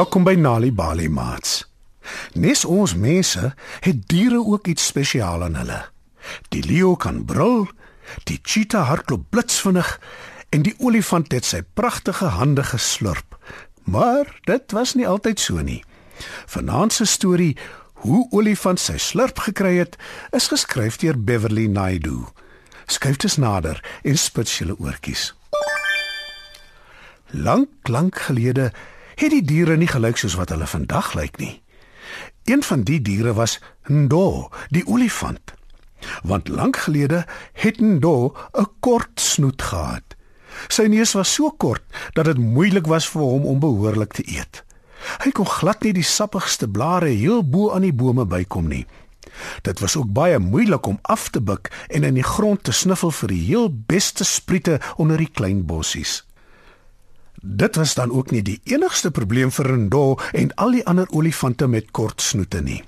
Welkom by Nali Bali Mats. Nes ons mense het diere ook iets spesiaal aan hulle. Die leeu kan brul, die cheetah hardloop blitsvinnig en die olifant het sy pragtige hande geslurp. Maar dit was nie altyd so nie. Vanaand se storie Hoe olifant sy slurp gekry het, is geskryf deur Beverly Naidoo. Skryf dit nader en spits julle oortjies. Lank, lank gelede het die diere nie gelyk soos wat hulle vandag lyk nie. Een van die diere was Ndo, die olifant. Want lank gelede het Ndo 'n kort snoet gehad. Sy neus was so kort dat dit moeilik was vir hom om behoorlik te eet. Hy kon glad nie die sappigste blare heel bo aan die bome bykom nie. Dit was ook baie moeilik om af te buig en in die grond te sniffel vir die heel beste spriete onder die klein bossies. Dit was dan ook nie die enigste probleem vir Rendo en al die ander olifante met kort snoete nie.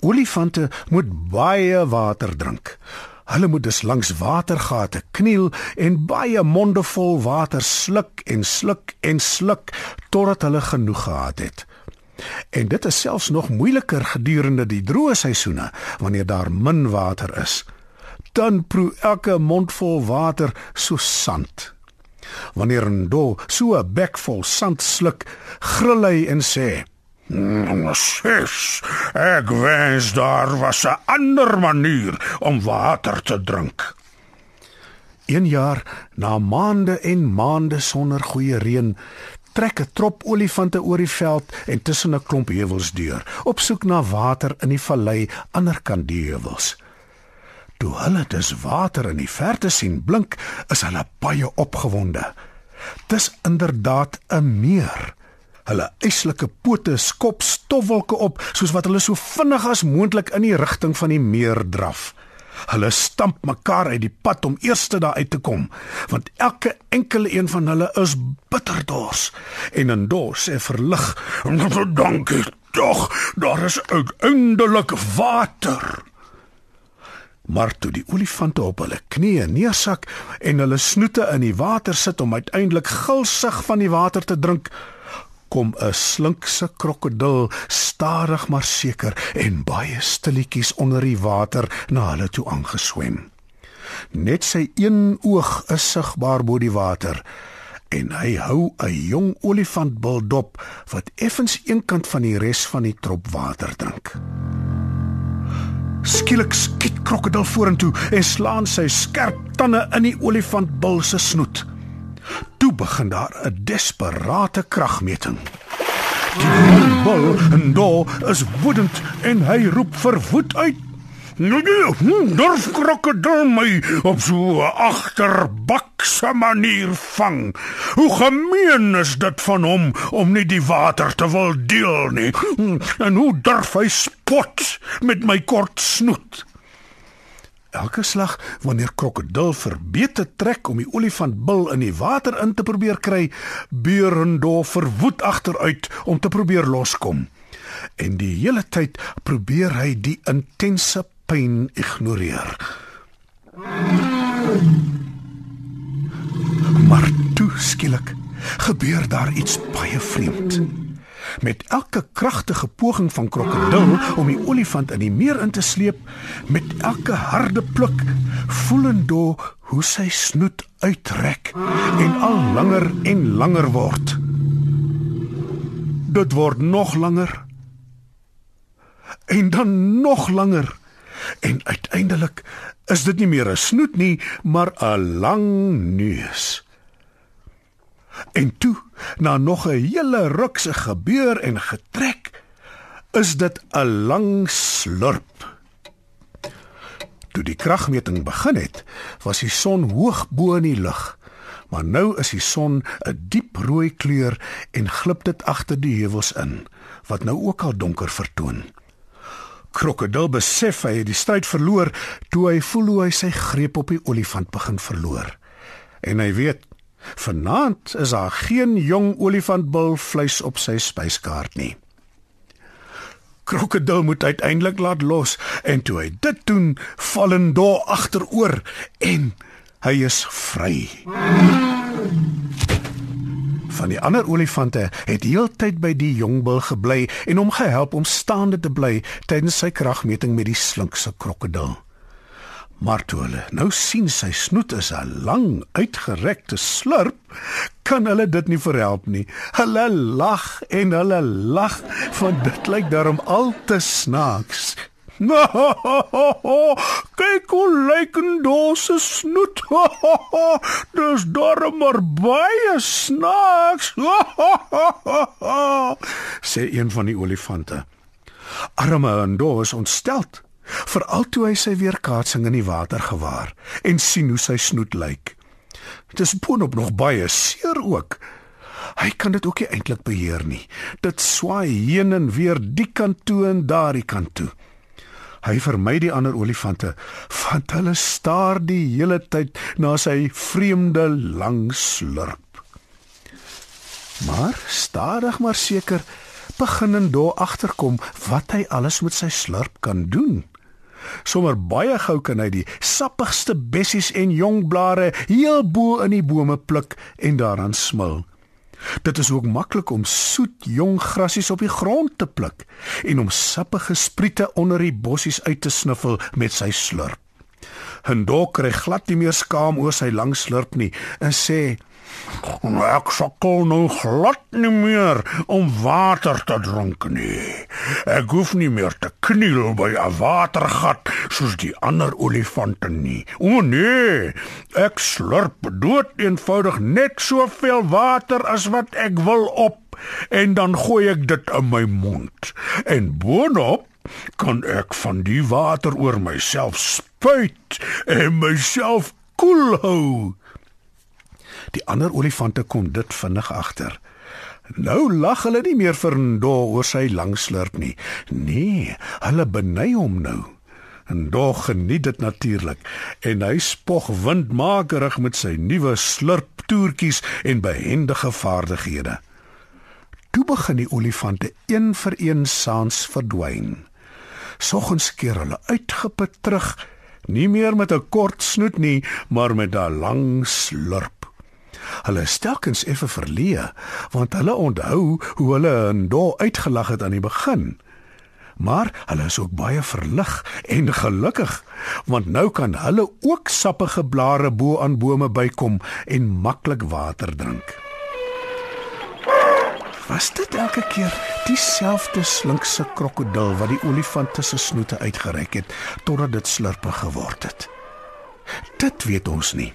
Olifante moet baie water drink. Hulle moet dus langs watergate kniel en baie monde vol water sluk en sluk en sluk totdat hulle genoeg gehad het. En dit is selfs nog moeiliker gedurende die droë seisoene wanneer daar min water is. Dan proe elke mondvol water so sand. Wanneer 'n do so 'n bek vol sand sluk, gril hy en sê: Sis, ek wens daar was 'n ander manier om water te drink. Een jaar na maande en maande sonder goeie reën, trek 'n trop olifante oor die veld en tussen 'n klomp heuwels deur, op soek na water in die vallei aanderkant die heuwels. Toe hulle dus water in die verte sien blink, is hulle baie opgewonde. Dis inderdaad 'n meer. Hulle eislike pote skop stofwolke op soos wat hulle so vinnig as moontlik in die rigting van die meer draf. Hulle stamp mekaar uit die pad om eerste daar uit te kom, want elke enkele een van hulle is bitterdors en in dors sê verlig, "Dankie tog, daar is uiteindelik water." Maar toe die olifante op hulle knieë neersak en hulle snoete in die water sit om uiteindelik gulsig van die water te drink, kom 'n slinkse krokodil stadig maar seker en baie stilletjies onder die water na hulle toe aangeswem. Net sy een oog is sigbaar bo die water en hy hou 'n jong olifantbil dop wat effens eenkant van die res van die trop water drink. Skielik skiet krokodil vorentoe en slaan sy skerp tande in die olifantbil se snoet. Toe begin daar 'n desperate kragmeting. Die bul en do is woedend en hy roep verwoed uit. Nou nee, hm, durf krokodil my op so 'n agterbakse manier vang. Hoe gemeen is dit van hom om nie die water te wil deel nie. En hoe durf hy spot met my kort snoet? Elke slag wanneer krokodil verbeete trek om die olifantbil in die water in te probeer kry, beurendo verwoed agteruit om te probeer loskom. En die hele tyd probeer hy die intense pyn ignoreer. Maar toe skielik gebeur daar iets baie vreemd. Met elke kragtige poging van krokodil om die olifant in die meer in te sleep, met elke harde pluk, voelendo hoe sy snoet uitrek en al langer en langer word. Dit word nog langer. En dan nog langer. En uiteindelik is dit nie meer 'n snoet nie, maar 'n lang neus. En toe, na nog 'n hele ruk se gebeur en getrek, is dit 'n lang slurp. Toe die kragmeting begin het, was die son hoog bo in die lug. Maar nou is die son 'n diep rooi kleur en glip dit agter die heuwels in, wat nou ook al donker vertoon. Krokodil besef hy het die stryd verloor toe hy voel hoe hy sy greep op die olifant begin verloor. En hy weet Vanaand is daar geen jong olifantbil vleis op sy spyskaart nie. Krokodil moet uiteindelik laat los en toe hy dit doen, val 'n do agteroor en hy is vry. Van die ander olifante het heeltyd by die jongbul gebly en hom gehelp om staande te bly tydens sy kragmeting met die slinkse krokodil. Maar toe hulle nou sien sy snoet is 'n lang uitgerekte slurp, kan hulle dit nie verhelp nie. Hulle lag en hulle lag, want dit lyk daarom al te snaaks. Kyk hoe lyk 'n dose snoet. Dis darem maar baie snaaks. sê een van die olifante. Arme Ndo is ontsteld veral toe hy sy weerkaatsing in die water gewaar en sien hoe sy snoet lyk. Dit is boonop nog baie seer ook. Hy kan dit ook nie eintlik beheer nie. Dit swaai heen en weer die kant toe en daardie kant toe. Hy vermy die ander olifante, want hulle staar die hele tyd na sy vreemde lang slurp. Maar stadig maar seker begin en daar agterkom wat hy alles met sy slurp kan doen. Sommer baie gou kan hy die sappigste bessies en jong blare heel bo in die bome pluk en daaraan smil. Dit is ook maklik om soet jong grasies op die grond te pluk en om sappige spriete onder die bossies uit te sniffel met sy slurp. Hendok kry glad nie meer skaam oor sy lang slurp nie en sê: Ek sukkel nou glad nie meer om water te drink nie. Ek hoef nie meer te kniel by 'n watergat soos die ander olifante nie. O nee, ek slurp dood eenvoudig net soveel water as wat ek wil op en dan gooi ek dit in my mond. En boonop kan ek van die water oor myself spuit en myself koel hou. Die ander olifante kom dit vinnig agter. Nou lag hulle nie meer vir Ndo oor sy lang slurp nie. Nee, hulle beny hom nou. Ndo geniet dit natuurlik en hy spog windmakerig met sy nuwe slurptoertjies en behendige vaardighede. Toe begin die olifante een vir een saans verdwyn. Soggens keer hulle uitgeput terug, nie meer met 'n kort snoet nie, maar met 'n lang slurp. Hulle is telkens effe verleë, want hulle onthou hoe hulle in do uitgelag het aan die begin. Maar hulle is ook baie verlig en gelukkig, want nou kan hulle ook sappige blare bo aan bome bykom en maklik water drink. Was dit elke keer dieselfde slinkse krokodil wat die olifant se snoete uitgereik het totdat dit slurpig geword het? Dit weet ons nie.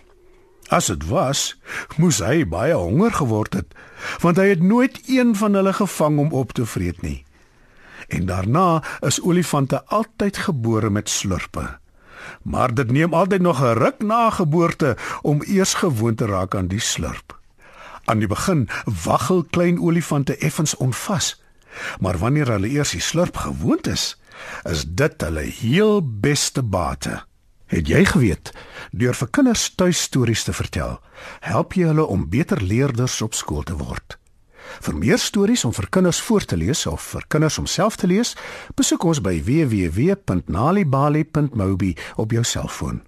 As dit was, moes hy baie honger geword het, want hy het nooit een van hulle gevang om op te vreet nie. En daarna is olifante altyd gebore met slurpe. Maar dit neem altyd nog 'n ruk na geboorte om eers gewoon te raak aan die slurp. Aan die begin waggel klein olifante effens onvas, maar wanneer hulle eers die slurp gewoond is, is dit hulle heel beste bate. Het jy geweet deur vir kinders tuistories te vertel, help jy hulle om beter leerders op skool te word? Vir meer stories om vir kinders voor te lees of vir kinders om self te lees, besoek ons by www.nalibali.mobi op jou selfoon.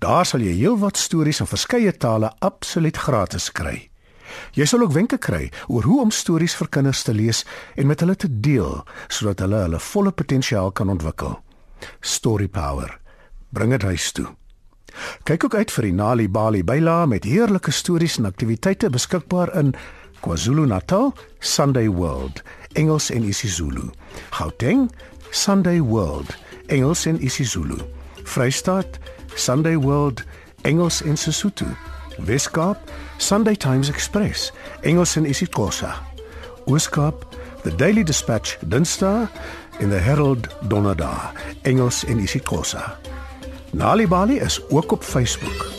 Daar sal jy heelwat stories in verskeie tale absoluut gratis kry. Jy sal ook wenke kry oor hoe om stories vir kinders te lees en met hulle te deel sodat hulle hulle volle potensiaal kan ontwikkel. Story Power bring dit huis toe. Kyk ook uit vir die Nali Bali byla met heerlike stories en aktiwiteite beskikbaar in KwaZulu-Natal Sunday World Engels en isiZulu. Gauteng Sunday World Engels en isiZulu. Vrystaat Sunday World Engels en Sesotho. Weskaap Sunday Times Express Engels en isiXhosa. Ooskaap The Daily Dispatch Dinsdae in the Herald Donderdag Engels en isiXhosa. Nali Bali is ook op Facebook.